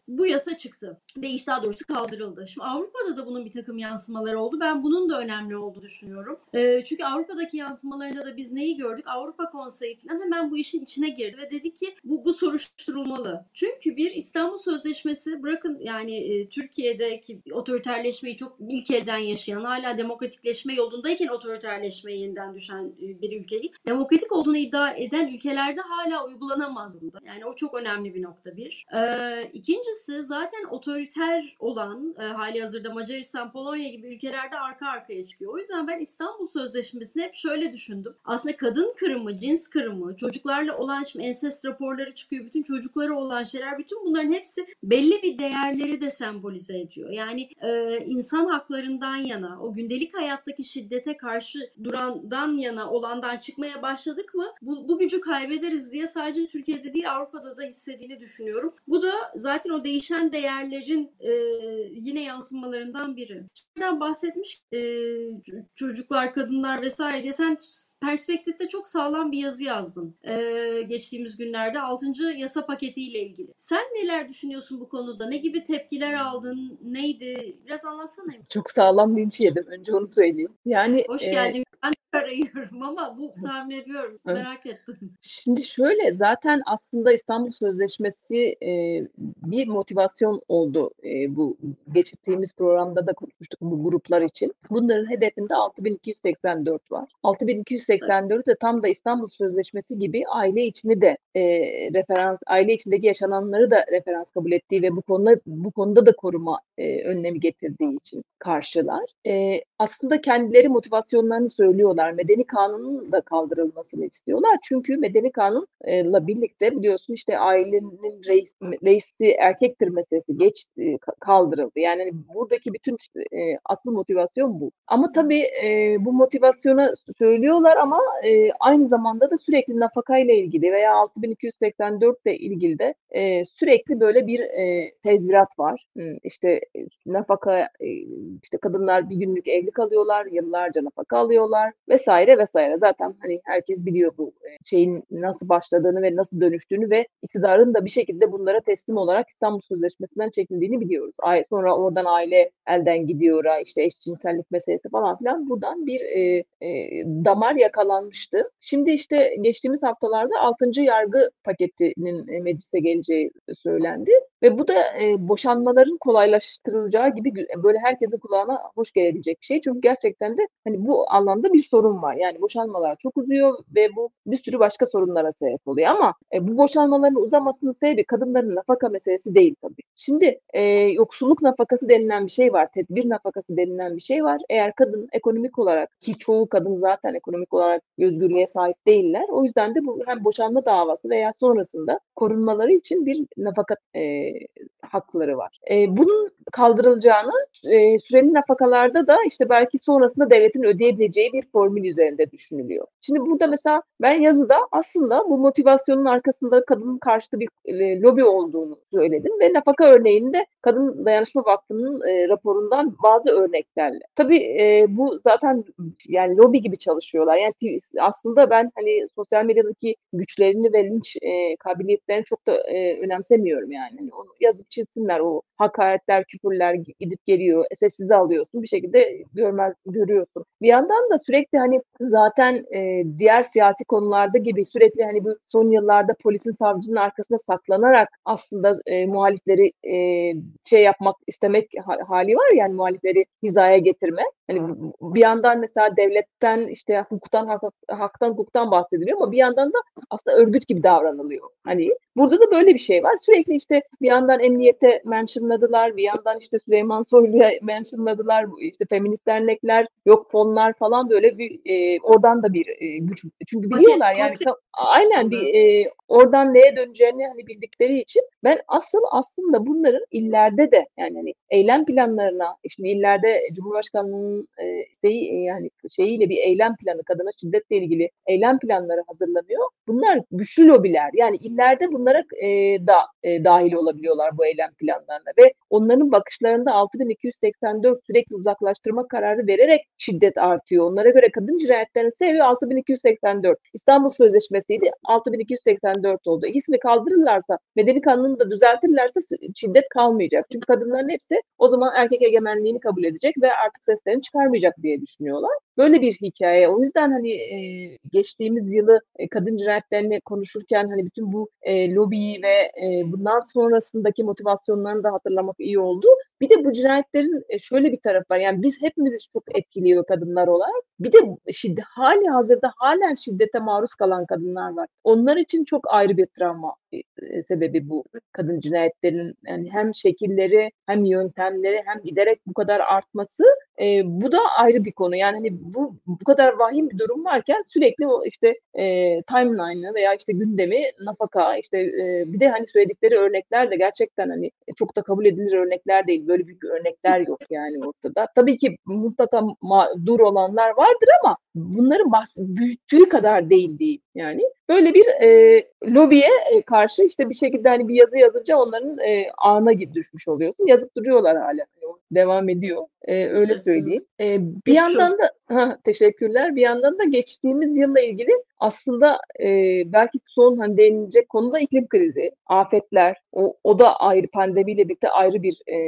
bu yasa çıktı. Değiş daha doğrusu kaldırıldı. Şimdi Avrupa'da da bunun bir takım yansımaları oldu. Ben bunun da önemli olduğunu düşünüyorum. E, çünkü Avrupa'daki yansımalarında da biz neyi gördük? Avrupa Konseyi falan hemen bu işin içine girdi ve dedi ki bu, bu soruşturulmalı. Çünkü bir İstanbul Sözleşmesi bırakın yani e, Türkiye'deki otoriterleşmeyi çok ilk elden yaşayan hala demokratikleşme yolundayken otoriterleşmeye yeniden düşen e, bir ülkeyi demokratik olduğunu iddia eden ülkelerde hala uygulanamaz bunda. Yani o çok önemli bir nokta bir. Ee, ikincisi zaten otoriter olan e, hali hazırda Macaristan, Polonya gibi ülkelerde arka arkaya çıkıyor. O yüzden ben İstanbul Sözleşmesi'ni hep şöyle düşündüm. Aslında kadın kırımı, cins kırımı, çocuklarla olan şimdi ensest raporları çıkıyor. Bütün çocuklara olan şeyler, bütün bunların hepsi belli bir değerleri de sembolize ediyor. Yani e, insan haklarından yana, o gündelik hayattaki şiddete karşı durandan yana olandan çıkmaya başladık mı bu, bu gücü kaybederiz diye sadece Türkiye'de değil Avrupa'da da hissettiğini düşünüyorum. Bu da zaten o değişen değerlerin e, yine yansımalarından biri. Şimdiden bahsetmiş e, çocuklar, kadınlar vesaire diye sen perspektifte çok sağlam bir yazı yazdın. E, geçtiğimiz günlerde 6. yasa paketiyle ilgili. Sen neler düşünüyorsun bu konuda? Ne gibi tepkiler aldın? Neydi? Biraz anlatsana. Çok sağlam linç yedim. Önce onu söyleyeyim. Yani Hoş e, geldin. Ben de arıyorum ama bu tahmin ediyorum. Merak ettim. Şimdi şöyle zaten aslında İstanbul Sözleşmesi e, bir motivasyon oldu e, bu geçirdiğimiz programda da konuşmuştuk bu gruplar için. Bunların hedefinde 6284 var. 6284 de tam da İstanbul Sözleşmesi gibi aile içini de e, referans, aile içindeki yaşananları da referans kabul ettiği ve bu konuda bu konuda da koruma e, önlemi getirdiği için karşılar. E, aslında kendileri motivasyonlarını söylüyorlar. Medeni kanunun da kaldırılmasını istiyorlar. Çünkü medeni kanunla birlikte biliyorsun işte ailenin reis, reisi erkektir meselesi geç e, kaldırıldı. Yani buradaki bütün e, asıl motivasyon bu. Ama tabii e, bu motivasyonu söylüyorlar ama e, aynı zamanda da sürekli nafakayla ilgili veya 6284 ile ilgili de e, sürekli böyle bir e, tezvirat var. İşte e, nafaka e, işte kadınlar bir günlük evli kalıyorlar, yıllarca nafaka alıyorlar vesaire vesaire. Zaten hani herkes biliyor bu e, şeyin nasıl başladığını ve nasıl dönüştüğünü ve iktidarın da bir şekilde bunlara teslim olarak İstanbul Sözleşmesi'nden çekildiğini biliyoruz. Ay, sonra oradan aile elden gidiyor, işte eşcinsellik meselesi falan filan buradan bir e, e, damar yakalanmıştı. Şimdi işte geçtiğimiz haftalarda 6. yargı paketinin e, meclise geleceği söylendi ve bu da e, boşanmaların kolaylaştırılacağı gibi böyle herkesin kulağına hoş gelebilecek bir şey. Çünkü gerçekten de hani bu alanda bir sorun var. Yani boşanmalar çok uzuyor ve bu bir sürü başka sorunlara sebep oluyor ama e, bu boşanmaların uzamasının sebebi kadınların nafaka meselesi değil tabii. Şimdi e, yoksulluk nafakası denilen bir şey var, tedbir nafakası denilen bir şey var. Eğer kadın ekonomik olarak ki çoğu kadın zaten ekonomik olarak özgürlüğe sahip değiller. O yüzden de bu hem boşanma davası veya sonrasında korunmaları için bir nafaka e, hakları var. E, bunun kaldırılacağını e, süreli nafakalarda da işte belki sonrasında devletin ödeyebileceği bir formül üzerinde düşünülüyor. Şimdi burada mesela ben yazıda aslında bu motivasyonun arkasında kadının karşıtı bir e, lobi olduğunu söyledim ve nafaka örneğini de Kadın Dayanışma Vakfı'nın e, raporundan bazı örneklerle. Tabii e, bu zaten yani lobi gibi çalışıyorlar. Yani aslında ben hani sosyal medyadaki güçlerini ve linç e, kabiliyetlerini çok da e, önemsemiyorum yani. Hani onu yazıp çizsinler o hakaretler, küfürler gidip geliyor. Sessize alıyorsun bir şekilde görmez görüyorsun. Bir yandan da sürekli hani zaten e, diğer siyasi konularda gibi sürekli hani bu son yıllarda polisin savcının arkasında saklanarak aslında e, muhalifleri e, şey yapmak istemek ha- hali var yani muhalifleri hizaya getirme. Hani bir yandan mesela devletten işte hukuktan hak, haktan hukuktan bahsediliyor ama bir yandan da aslında örgüt gibi davranılıyor. Hani Burada da böyle bir şey var. Sürekli işte bir yandan emniyete mentionladılar, bir yandan işte Süleyman Soylu'ya mentionladılar, işte feminist dernekler, yok fonlar falan böyle bir e, oradan da bir e, güç. Çünkü biliyorlar yani aynen bir e, oradan neye döneceğini hani bildikleri için ben asıl aslında bunların illerde de yani hani eylem planlarına işte illerde Cumhurbaşkanlığının e, isteği e, yani şeyiyle bir eylem planı kadına şiddetle ilgili eylem planları hazırlanıyor. Bunlar güçlü lobiler. Yani illerde bunlara e, da e, dahil olabiliyorlar bu eylem planlarına ve onların bakışlarında 6284 sürekli uzaklaştırma kararı vererek şiddet artıyor. Onlara göre kadın cinayetlerinin sebebi 6284. İstanbul Sözleşmesi'ydi 6284 oldu. İkisini kaldırırlarsa, medeni kanunu da düzeltirlerse şiddet kalmayacak. Çünkü kadınların hepsi o zaman erkek egemenliğini kabul edecek ve artık seslerini çıkarmayacak diye düşünüyorlar. Böyle bir hikaye. O yüzden hani e, geçtiğimiz yılı e, kadın cinayetlerini konuşurken hani bütün bu e, lobiyi ve e, bundan sonrasındaki motivasyonlarını da hatırlamak iyi oldu. Bir de bu cinayetlerin e, şöyle bir tarafı var. Yani biz hepimizi çok etkiliyor kadınlar olarak. Bir de şiddet, hali hazırda halen şiddete maruz kalan kadınlar var. Onlar için çok ayrı bir travma e, sebebi bu kadın cinayetlerinin yani hem şekilleri hem yöntemleri hem giderek bu kadar artması e, bu da ayrı bir konu. Yani hani bu bu kadar vahim bir durum varken sürekli o işte e, timeline'ı veya işte gündemi nafaka işte e, bir de hani söyledikleri örnekler de gerçekten hani çok da kabul edilir örnekler değil. Böyle büyük örnekler yok yani ortada. Tabii ki mutlaka dur olanlar vardır ama bunların bahs büyüttüğü kadar değil değil yani. Böyle bir e, lobiye e, karşı işte bir şekilde hani bir yazı yazınca onların e, ağına düşmüş oluyorsun. Yazıp duruyorlar hala. Yani devam ediyor. E, öyle söyleyeyim. E, bir yandan da ha, teşekkürler. Bir yandan da geçtiğimiz yılla ilgili aslında e, belki son hani denilecek konu da iklim krizi, afetler. O, o da ayrı pandemiyle birlikte ayrı bir e,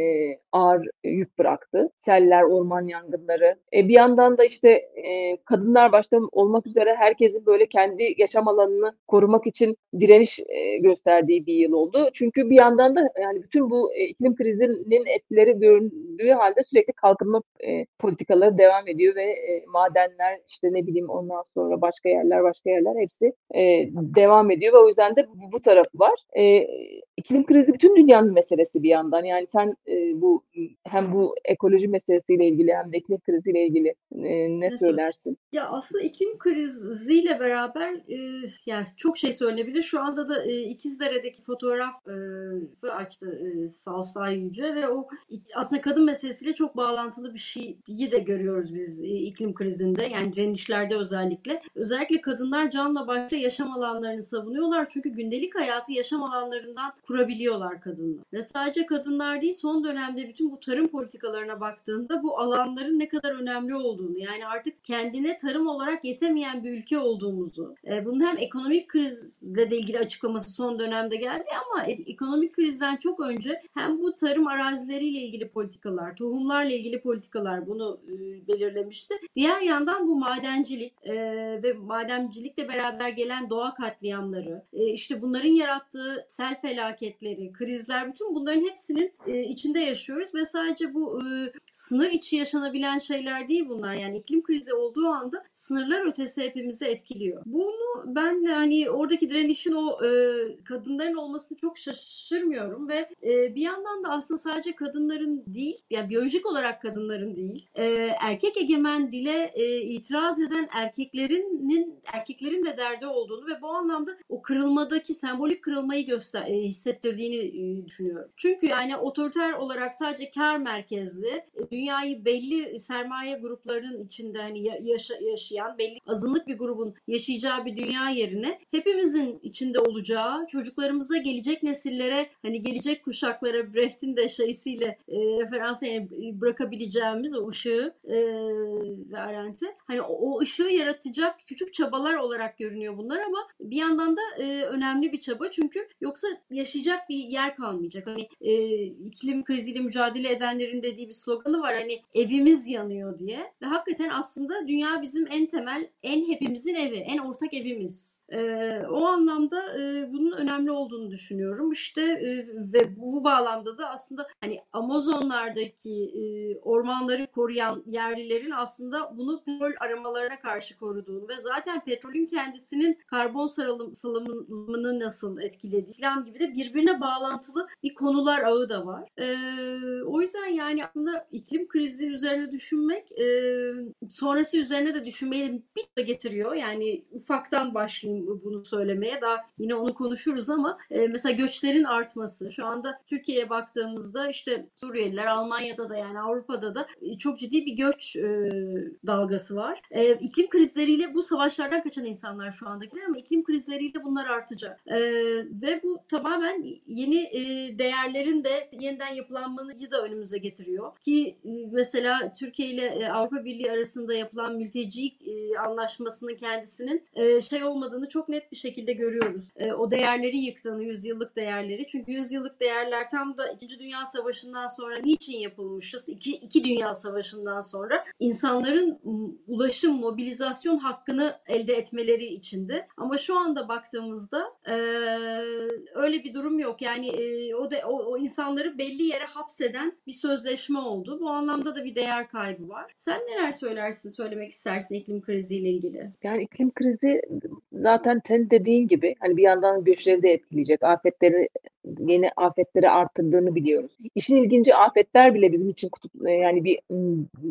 ağır yük bıraktı. Seller, orman yangınları. E, bir yandan da işte e, kadınlar başta olmak üzere herkesin böyle kendi yaşam alanını korumak için direniş e, gösterdiği bir yıl oldu. Çünkü bir yandan da yani bütün bu e, iklim krizinin etkileri göründüğü halde sürekli kalkınma e, politikaları devam ediyor ve madenler işte ne bileyim ondan sonra başka yerler başka yerler hepsi devam ediyor ve o yüzden de bu, bu tarafı var. İklim krizi bütün dünyanın meselesi bir yandan. Yani sen bu hem bu ekoloji meselesiyle ilgili hem de iklim kriziyle ilgili ne söylersin? Ya aslında iklim kriziyle beraber e, yani çok şey söylenebilir. Şu anda da e, İkizdere'deki fotoğrafı e, açtı e, Saustay Yüce ve o aslında kadın meselesiyle çok bağlantılı bir şeyi de görüyoruz biz e, iklim krizinde. Yani direnişlerde özellikle. Özellikle kadınlar canla başla yaşam alanlarını savunuyorlar. Çünkü gündelik hayatı yaşam alanlarından kurabiliyorlar kadınlar. Ve sadece kadınlar değil son dönemde bütün bu tarım politikalarına baktığında bu alanların ne kadar önemli olduğunu yani artık kendine tarım olarak yetemeyen bir ülke olduğumuzu e, bunun hem ekonomik krizle de ilgili açıklaması son dönemde geldi ama e, ekonomik krizden çok önce hem bu tarım arazileriyle ilgili politikalar, tohumlarla ilgili politikalar bunu e, belirlemişti. Diğer yandan bu madencilik e, ve madencilikle beraber gelen doğa katliamları, işte bunların yarattığı sel felaketleri, krizler, bütün bunların hepsinin içinde yaşıyoruz ve sadece bu sınır içi yaşanabilen şeyler değil bunlar. Yani iklim krizi olduğu anda sınırlar ötesi hepimizi etkiliyor. Bunu ben hani oradaki direnişin o e, kadınların olmasını çok şaşırmıyorum ve e, bir yandan da aslında sadece kadınların değil, yani biyolojik olarak kadınların değil, e, erkek egemen dile e, itiraz eden erkeklerinin erkeklerin de derdi olduğunu ve bu anlamda o kırılmadaki sembolik kırılmayı göster e, hissettirdiğini e, düşünüyorum. Çünkü yani otoriter olarak sadece kar merkezli, dünyayı belli sermaye gruplarının içinde hani yaşa, yaşayan belli azınlık bir grubun yaşayacağı bir dünya yerine hepimizin içinde olacağı, çocuklarımıza gelecek nesillere hani gelecek kuşaklara Brecht'in de şeysiyle e, referans yani bırakabileceğimiz o ışığı e, ve Arendt'e hani o, o ışığı yaratacak küçük çabalar olarak görünüyor bunlar ama bir yandan da e, önemli bir çaba. Çünkü yoksa yaşayacak bir yer kalmayacak. Hani e, iklim kriziyle mücadele edenlerin dediği bir sloganı var hani evimiz yanıyor diye. Ve hakikaten aslında dünya bizim en temel en hepimizin evi en ortak evimiz E, o anlamda e, bunun önemli olduğunu düşünüyorum. İşte e, ve bu bağlamda da aslında hani Amazonlardaki e, ormanları koruyan yerlilerin aslında bunu petrol aramalarına karşı koruduğunu ve zaten petrolün kendisinin karbon salımını nasıl etkilediği falan gibi de birbirine bağlantılı bir konular ağı da var. E, o yüzden yani aslında iklim krizi üzerine düşünmek e, sonrası üzerine de düşünmeyi bir de getiriyor. Yani ufaktan başlayayım bunu söylemeye. Daha yine onu konuşuruz ama e, mesela göçlerin artması. Şu anda Türkiye'ye baktığımızda işte Suriyeliler Almanya'da da yani Avrupa'da da e, çok ciddi bir göç e, dalgası var. E, iklim krizleriyle bu savaşlardan kaçan insanlar şu andakiler ama iklim krizleriyle bunlar artacak. E, ve bu tamamen yeni e, değerlerin de yeniden yapılanmayı da önümüze getiriyor. Ki e, mesela Türkiye ile e, Avrupa Birliği arasında yapılan mülteci e, anlaşmasının kendisinin e, şey olmadığını çok net bir şekilde görüyoruz. E, o değerleri yıktığını, yüzyıllık değerleri. Çünkü yüzyıllık değerler tam da İkinci Dünya Savaşı'ndan sonra niçin yapılmışız? İki, iki Dünya Savaşı'ndan sonra insanların ulaşım, mobilizasyon hakkını elde etmeleri içindi. Ama şu anda baktığımızda e, öyle bir durum yok. Yani e, o, de, o, o insanları belli yere hapseden bir sözleşme oldu. Bu anlamda da bir değer kaybı var. Sen neler söylersin, söylemek istersin iklim kriziyle ilgili? Yani iklim krizi zaten ten dediğin gibi hani bir yandan göçleri de etkileyecek. Afetleri yeni afetleri arttırdığını biliyoruz. İşin ilginci afetler bile bizim için kutup e, yani bir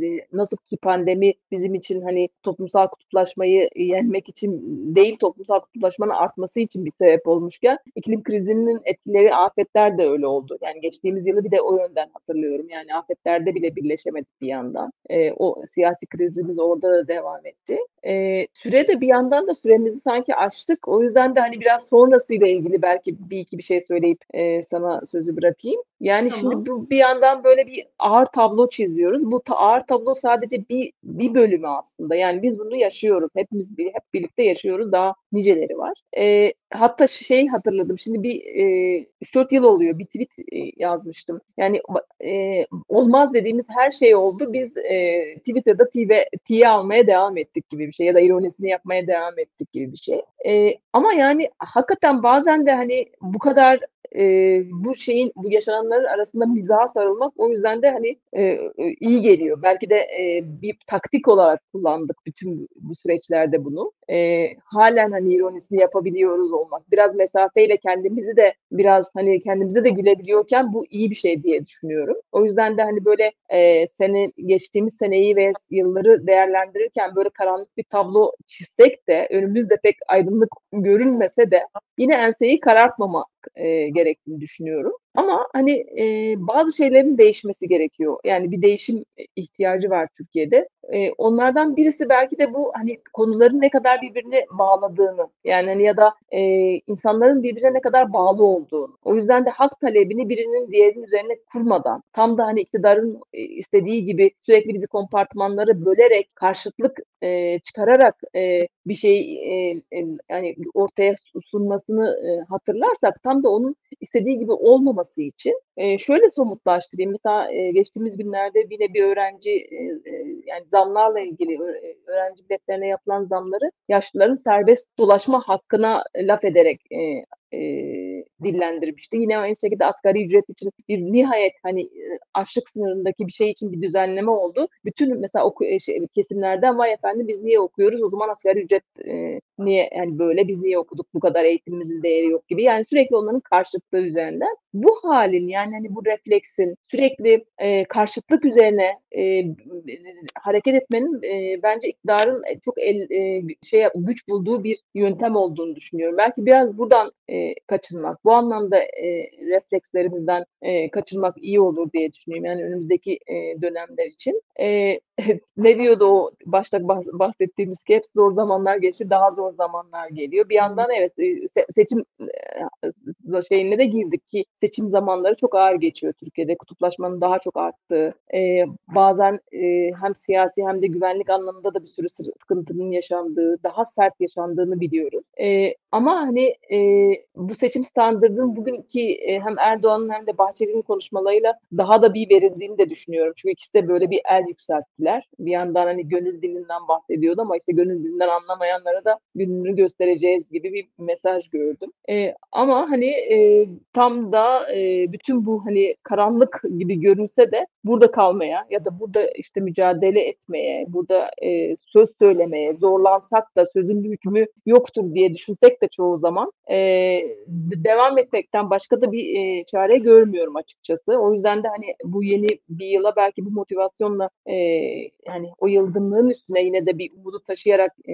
e, nasıl ki pandemi bizim için hani toplumsal kutuplaşmayı yenmek için değil toplumsal kutuplaşmanın artması için bir sebep olmuşken iklim krizinin etkileri afetler de öyle oldu. Yani geçtiğimiz yılı bir de o yönden hatırlıyorum. Yani afetlerde bile birleşemedik bir yandan. E, o siyasi krizimiz orada da devam etti. E, süre de bir yandan da süremizi sanki açtık. O yüzden de hani biraz sonrasıyla ilgili belki bir iki bir şey söyleyip e, sana sözü bırakayım. Yani tamam. şimdi bu bir yandan böyle bir ağır tablo çiziyoruz. Bu ta ağır tablo sadece bir bir bölümü aslında. Yani biz bunu yaşıyoruz. Hepimiz bir, hep birlikte yaşıyoruz. Daha niceleri var. E, hatta şey hatırladım. Şimdi bir e, 3-4 yıl oluyor. Bir tweet e, yazmıştım. Yani e, olmaz dediğimiz her şey oldu. Biz e, Twitter'da tiye almaya devam ettik gibi bir şey ya da ironisini yapmaya devam ettik gibi bir şey. E, ama yani hakikaten bazen de hani bu kadar e, bu şeyin bu yaşananların arasında mizaha sarılmak o yüzden de hani e, iyi geliyor. Belki de e, bir taktik olarak kullandık bütün bu süreçlerde bunu. E, halen hani ironisini yapabiliyoruz olmak. Biraz mesafeyle kendimizi de biraz hani kendimize de gülebiliyorken bu iyi bir şey diye düşünüyorum. O yüzden de hani böyle e, sene geçtiğimiz seneyi ve yılları değerlendirirken böyle karanlık bir tablo çizsek de önümüzde pek aydınlık görünmese de yine enseyi karartmamak e, gerektiğini düşünüyorum. Ama hani e, bazı şeylerin değişmesi gerekiyor. Yani bir değişim ihtiyacı var Türkiye'de. E, onlardan birisi belki de bu hani konuların ne kadar birbirine bağladığını yani hani ya da e, insanların birbirine ne kadar bağlı olduğunu. O yüzden de hak talebini birinin diğerinin üzerine kurmadan tam da hani iktidarın istediği gibi sürekli bizi kompartmanları bölerek karşıtlık e, çıkararak e, bir şey e, e, yani ortaya sunmasını e, hatırlarsak tam da onun istediği gibi olmaması için e, şöyle somutlaştırayım. Mesela e, geçtiğimiz günlerde yine bir öğrenci e, yani zamlarla ilgili öğrenci biletlerine yapılan zamları yaşlıların serbest dolaşma hakkına laf ederek e, e, dillendirmişti. Yine aynı şekilde asgari ücret için bir nihayet hani açlık sınırındaki bir şey için bir düzenleme oldu. Bütün mesela oku, şey, kesimlerden vay efendim biz niye okuyoruz o zaman asgari ücret e, niye yani böyle biz niye okuduk bu kadar eğitimimizin değeri yok gibi. Yani sürekli onların karşıtlığı üzerinden. Bu halin yani hani bu refleksin sürekli e, karşıtlık üzerine e, hareket etmenin e, bence iktidarın çok el, e, şey güç bulduğu bir yöntem olduğunu düşünüyorum. Belki biraz buradan e, kaçınmak, bu anlamda e, reflekslerimizden e, kaçınmak iyi olur diye düşünüyorum. Yani önümüzdeki e, dönemler için. E, ne diyordu o başta bahsettiğimiz ki hep zor zamanlar geçti, daha zor zamanlar geliyor. Bir yandan evet seçim şeyine de girdik ki seçim zamanları çok ağır geçiyor Türkiye'de. Kutuplaşmanın daha çok arttığı, e, bazen e, hem siyasi hem de güvenlik anlamında da bir sürü sıkıntının yaşandığı, daha sert yaşandığını biliyoruz. E, ama hani e, bu seçim standartının bugünkü e, hem Erdoğan'ın hem de Bahçeli'nin konuşmalarıyla daha da bir verildiğini de düşünüyorum. Çünkü ikisi de böyle bir el yükselttiler. Bir yandan hani gönül dilinden bahsediyordu ama işte gönül dilinden anlamayanlara da gününü göstereceğiz gibi bir mesaj gördüm. E, ama hani e, tam da e, bütün bu hani karanlık gibi görünse de burada kalmaya ya da burada işte mücadele etmeye, burada e, söz söylemeye zorlansak da sözün hükmü yoktur diye düşünsek de çoğu zaman e, devam etmekten başka da bir e, çare görmüyorum açıkçası. O yüzden de hani bu yeni bir yıla belki bu motivasyonla e, yani o yılgınlığın üstüne yine de bir umudu taşıyarak e,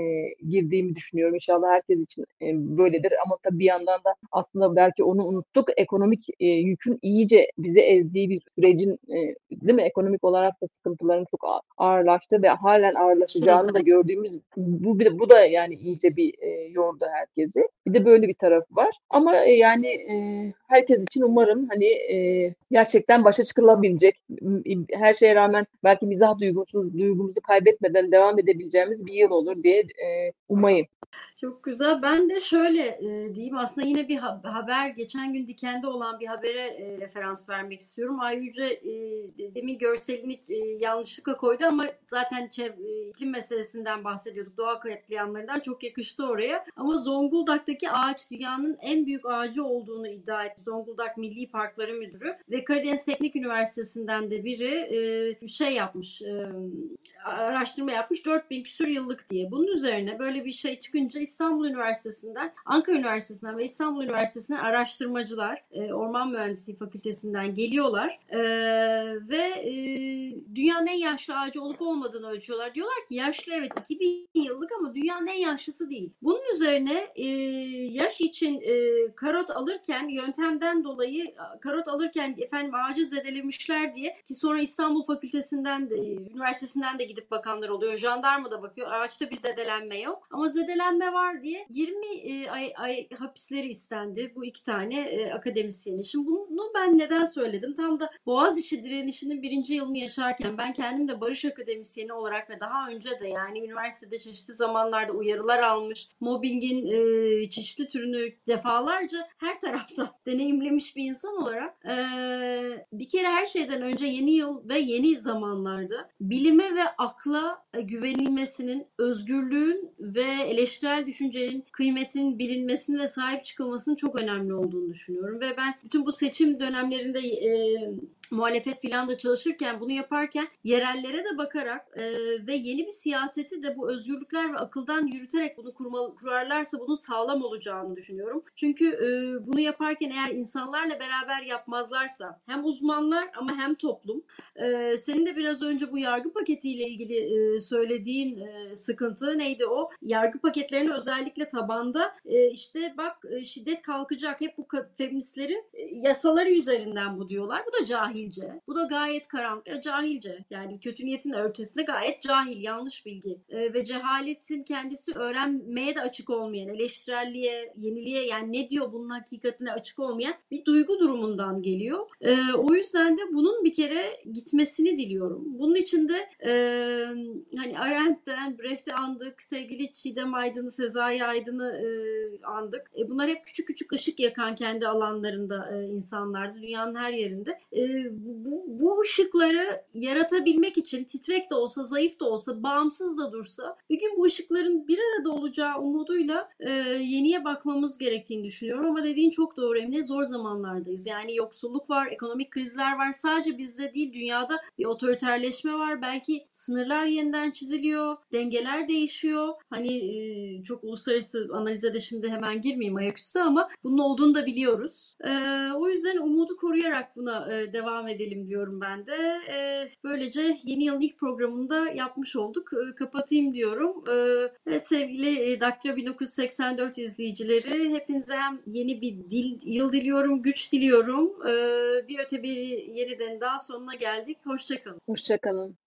girdiğimi düşünüyorum. İnşallah herkes için e, böyledir ama tabii bir yandan da aslında belki onu unuttuk. Ekonomik e, yükün iyice bizi ezdiği bir sürecin e, değil mi? Ekonomik olarak da sıkıntıların çok ağırlaştı ve halen ağırlaşacağını da gördüğümüz bu bu da yani iyice bir e, yordu herkesi. Bir de böyle bir tarafı var. Ama e, yani e, herkes için umarım hani e, gerçekten başa çıkılabilecek her şeye rağmen belki mizah duygumuzu, duygumuzu kaybetmeden devam edebileceğimiz bir yıl olur diye e, umayım. Çok güzel. Ben de şöyle e, diyeyim aslında yine bir haber geçen gün Diken'de olan bir habere e, referans vermek istiyorum. Ay Yüce e, demin görselini e, yanlışlıkla koydu ama zaten çev- e, iklim meselesinden bahsediyorduk. Doğa katliamlarından çok yakıştı oraya. Ama Zonguldak'taki ağaç dünyanın en büyük ağacı olduğunu iddia etti. Zonguldak Milli Parkları Müdürü ve Karadeniz Teknik Üniversitesi'nden de biri e, şey yapmış. Araştırma yapmış 4000 küsur yıllık diye. Bunun üzerine böyle bir şey çıkınca İstanbul Üniversitesi'nden, Ankara Üniversitesi'nden ve İstanbul Üniversitesi'nden araştırmacılar e, Orman Mühendisliği Fakültesinden geliyorlar e, ve e, dünyanın en yaşlı ağacı olup olmadığını ölçüyorlar. Diyorlar ki yaşlı evet 2000 yıllık ama dünyanın en yaşlısı değil. Bunun üzerine e, yaş için karot alırken yöntemden dolayı karot alırken efendim ağacı zedelemişler diye ki sonra İstanbul Fakültesinden de, üniversitesinden de gidip bakanlar oluyor. Jandarma da bakıyor. Ağaçta bir zedelenme yok. Ama zedelenme var diye 20 e, ay, ay hapisleri istendi bu iki tane e, akademisyenin. Şimdi bunu ben neden söyledim? Tam da Boğaziçi direnişinin birinci yılını yaşarken ben kendim de barış akademisyeni olarak ve daha önce de yani üniversitede çeşitli zamanlarda uyarılar almış, mobbingin e, çeşitli türünü defalarca her tarafta deneyimlemiş bir insan olarak e, bir kere her şeyden önce yeni yıl ve yeni zamanlarda bilime ve akla e, güvenilmesinin, özgürlüğün ve eleştirel düşüncenin kıymetinin bilinmesinin ve sahip çıkılmasının çok önemli olduğunu düşünüyorum. Ve ben bütün bu seçim dönemlerinde e, muhalefet filan da çalışırken bunu yaparken yerellere de bakarak e, ve yeni bir siyaseti de bu özgürlükler ve akıldan yürüterek bunu kurmalı, kurarlarsa bunun sağlam olacağını düşünüyorum. Çünkü e, bunu yaparken eğer insanlarla beraber yapmazlarsa hem uzmanlar ama hem toplum e, senin de biraz önce bu yargı paketiyle ilgili e, söylediğin e, sıkıntı neydi o? Yargı paketlerini özellikle tabanda e, işte bak e, şiddet kalkacak hep bu feministlerin e, yasaları üzerinden bu diyorlar. Bu da cahil cahilce. Bu da gayet karanlık, ya cahilce. Yani kötü niyetin ötesinde gayet cahil, yanlış bilgi. E, ve cehaletin kendisi öğrenmeye de açık olmayan, eleştirelliğe, yeniliğe yani ne diyor bunun hakikatine açık olmayan bir duygu durumundan geliyor. E, o yüzden de bunun bir kere gitmesini diliyorum. Bunun için de e, hani Arendt'ten Brecht'i andık, sevgili Çiğdem Aydın'ı, Sezai Aydın'ı e, andık. E, bunlar hep küçük küçük ışık yakan kendi alanlarında e, insanlardı. Dünyanın her yerinde. E, bu, bu ışıkları yaratabilmek için titrek de olsa, zayıf da olsa, bağımsız da dursa bir gün bu ışıkların bir arada olacağı umuduyla e, yeniye bakmamız gerektiğini düşünüyorum. Ama dediğin çok doğru Emine. Zor zamanlardayız. Yani yoksulluk var, ekonomik krizler var. Sadece bizde değil dünyada bir otoriterleşme var. Belki sınırlar yeniden çiziliyor, dengeler değişiyor. Hani e, çok uluslararası analize de şimdi hemen girmeyeyim ayaküstü ama bunun olduğunu da biliyoruz. E, o yüzden umudu koruyarak buna e, devam devam edelim diyorum ben de. E, böylece yeni yılın ilk programında yapmış olduk. E, kapatayım diyorum. E, evet sevgili e, Daktilo 1984 izleyicileri hepinize hem yeni bir dil, yıl diliyorum, güç diliyorum. E, bir öte bir yeniden daha sonuna geldik. Hoşçakalın. Hoşçakalın.